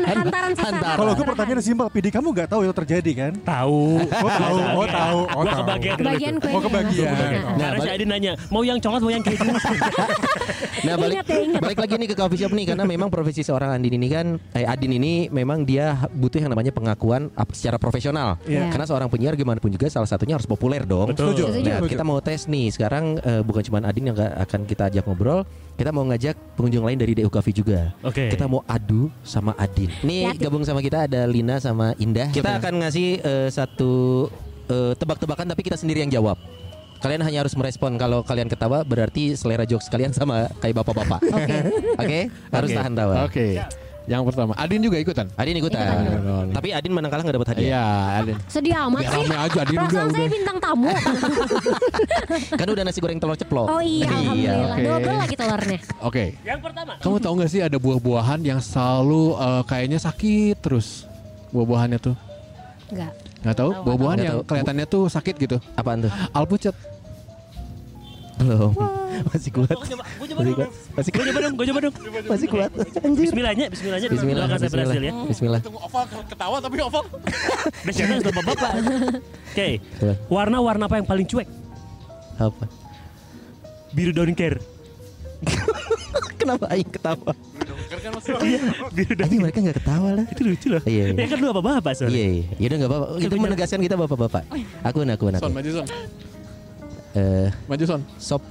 hantaran hantaran. Kalau gue pertanyaan simpel, PD kamu nggak tahu itu terjadi kan? Tahu. Oh tahu, oh tahu, oh kebagian kebagian kue Oh, kebagian. Karena Nah, Adin nanya, mau yang coklat mau yang? Nah balik, Ingat ya, ingat. balik lagi nih ke coffee shop nih karena memang profesi seorang Andin ini kan eh, Adin ini memang dia butuh yang namanya pengakuan secara profesional. Iya. Karena seorang penyiar gimana pun juga salah satunya harus populer dong. Betul. Setuju. Setuju. Nah, Setuju. kita mau tes nih. Sekarang eh, bukan cuma Adin yang gak akan kita ajak ngobrol, kita mau ngajak pengunjung lain dari DU Coffee juga. Oke. Kita mau adu sama Adin. Nih Hati-hati. gabung sama kita ada Lina sama Indah. Kita akan ngasih eh, satu eh, tebak-tebakan tapi kita sendiri yang jawab. Kalian hanya harus merespon kalau kalian ketawa berarti selera jokes kalian sama kayak bapak-bapak. oke Oke, harus tahan tawa. Oke. Yang pertama, Adin juga ikutan. Adin ikutan. Ikutan. Tapi Adin menang kalah gak dapat hadiah. Iya, Adin. sedih amat sih rame aja, Adin udah, perasaan saya udah. bintang tamu Kan udah nasi goreng telur ceplok. oh iya alhamdulillah oke. double lagi telurnya Oke. Yang pertama. Kamu tahu nggak sih ada buah-buahan yang selalu eh, kayaknya sakit terus buah-buahannya tuh? enggak Nggak tahu? Buah-buahan yang tahu. kelihatannya tuh sakit gitu. Apaan tuh? Alpucat. Belum. Masih kuat. Masih kuat. Masih kuat. coba dong, gua coba dong. Masih kuat. Anjir. Bismillahnya, bismillahnya. Bismillah. Saya berhasil ya. Bismillah. Bismillah. Tunggu Oval ketawa tapi Oval. Udah siapa yang bapak-bapak. Oke. Warna-warna apa yang paling cuek? Apa? Biru don't care. Kenapa aing ketawa? Iya, don't Anjing mereka nggak ketawa lah. Itu lucu loh. Iya, iya. Ya kan lu bapak-bapak soalnya. Iya, iya. Yaudah nggak apa-apa. Itu menegaskan kita bapak-bapak. Aku aku aku. Son, maju Son. Eh, Maju Son. sop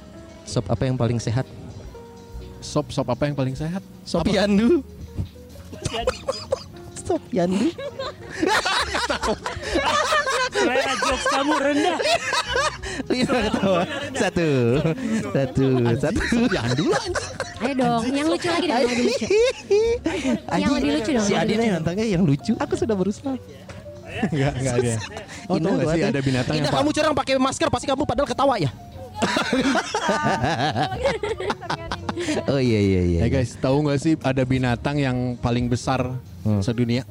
sop apa yang paling sehat? Sop sop apa yang paling sehat? Sop yandu. Selera jokes kamu rendah. Lima ketawa. Satu. Satu. Satu. Yandu Ayo dong, yang lucu lagi dong, yang lebih lucu. Yang lebih lucu dong, Si Adina lucu. yang nantangnya yang lucu. Aku sudah berusaha. Enggak, enggak ada. Oh, gak sih ada binatang yang Indah kamu curang pakai masker pasti kamu padahal ketawa ya. Oh iya iya iya. Ya guys, tahu nggak sih ada binatang yang paling besar Hmm. sedunia?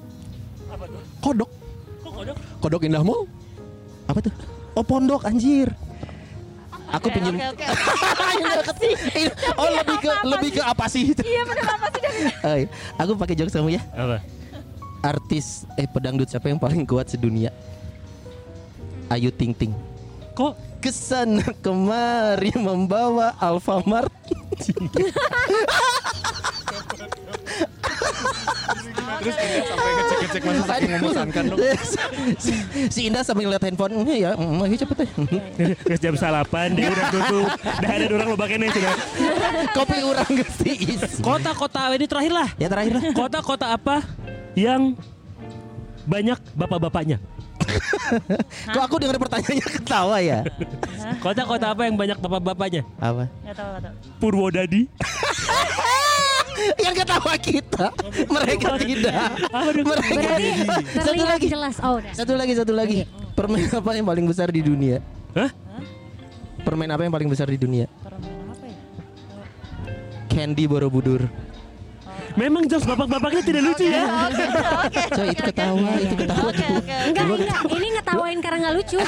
Kodok. Kok kodok? Kodok Indah Mall. Apa tuh? Oh pondok anjir. Aku pinjam. Oke, oke. oh lebih ke lebih ke apa sih? Iya bener apa sih? Ay, aku pakai jokes kamu ya. Apa? Artis eh pedangdut siapa yang paling kuat sedunia? Ayu Ting Ting. Kok Ke sana kemari membawa Alfamart. Terus sampai ngecek-ngecek masa saking memesankan dong. si, si Indah sambil lihat handphone "Eh, ya, ayo cepet deh. Terus jam salapan dia udah tutup. Dah ada orang lo bakainya sudah. Kopi urang gesti. Kota-kota ini terakhir lah. Ya terakhir lah. Kota-kota apa yang banyak bapak-bapaknya? Kok aku dengar pertanyaannya ketawa ya? Kota-kota apa yang banyak bapak-bapaknya? Apa? Gak gak tau. Purwodadi. Yang ketawa kita, mereka tidak. Mereka Satu lagi. jelas. Oh udah. Satu lagi, satu lagi. Permen apa yang paling besar di dunia? Hah? Permen apa yang paling besar di dunia? Permainan apa ya? Candy Borobudur. Memang jokes bapak-bapaknya tidak lucu ya. Coy, itu ketawa, itu ketawa. Oke, oke. Enggak, enggak. Ini ngetawain karena nggak lucu.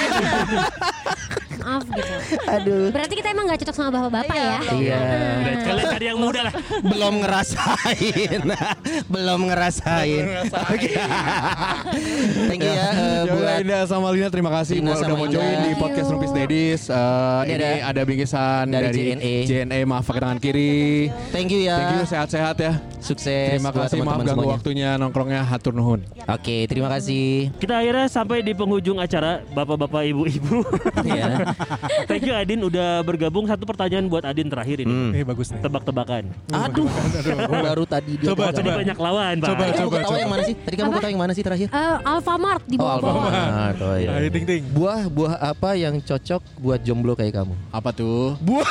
Maaf gitu. Aduh. Berarti kita emang nggak cocok sama bapak-bapak ya. Iya. Udah, Kalian cari yang muda lah. Belum ngerasain. Belum ngerasain. Oke. Thank you ya eh, Ya udah, buat Indah sama Lina terima kasih Lina udah sama mau join di podcast Rumpis Dedis. Eh, Ini ini ada- ada bingkisan dari dari, JNE. JNE maaf pakai tangan kiri. Thank you ya. Thank you sehat-sehat ya. Sukses Terima buat kasih maaf teman-teman ganggu semuanya. waktunya nongkrongnya hatur nuhun. Oke, terima kasih. Kita akhirnya sampai di penghujung acara bapak-bapak ibu-ibu. Ya. Thank you Adin udah bergabung. Satu pertanyaan buat Adin terakhir ini. Hmm. Eh bagus nih. Tebak-tebakan. Aduh, baru tadi dia. Coba, coba. banyak lawan, Pak. Coba, Tadi kamu coba, ketawa coba. yang mana sih? Tadi kamu ketawa yang mana sih terakhir? Eh, Alfamart di Oh, bawah. Alfamart. Oh, iya. Ayo ting ting. Buah buah apa yang cocok buat jomblo kayak kamu? Apa tuh? Buah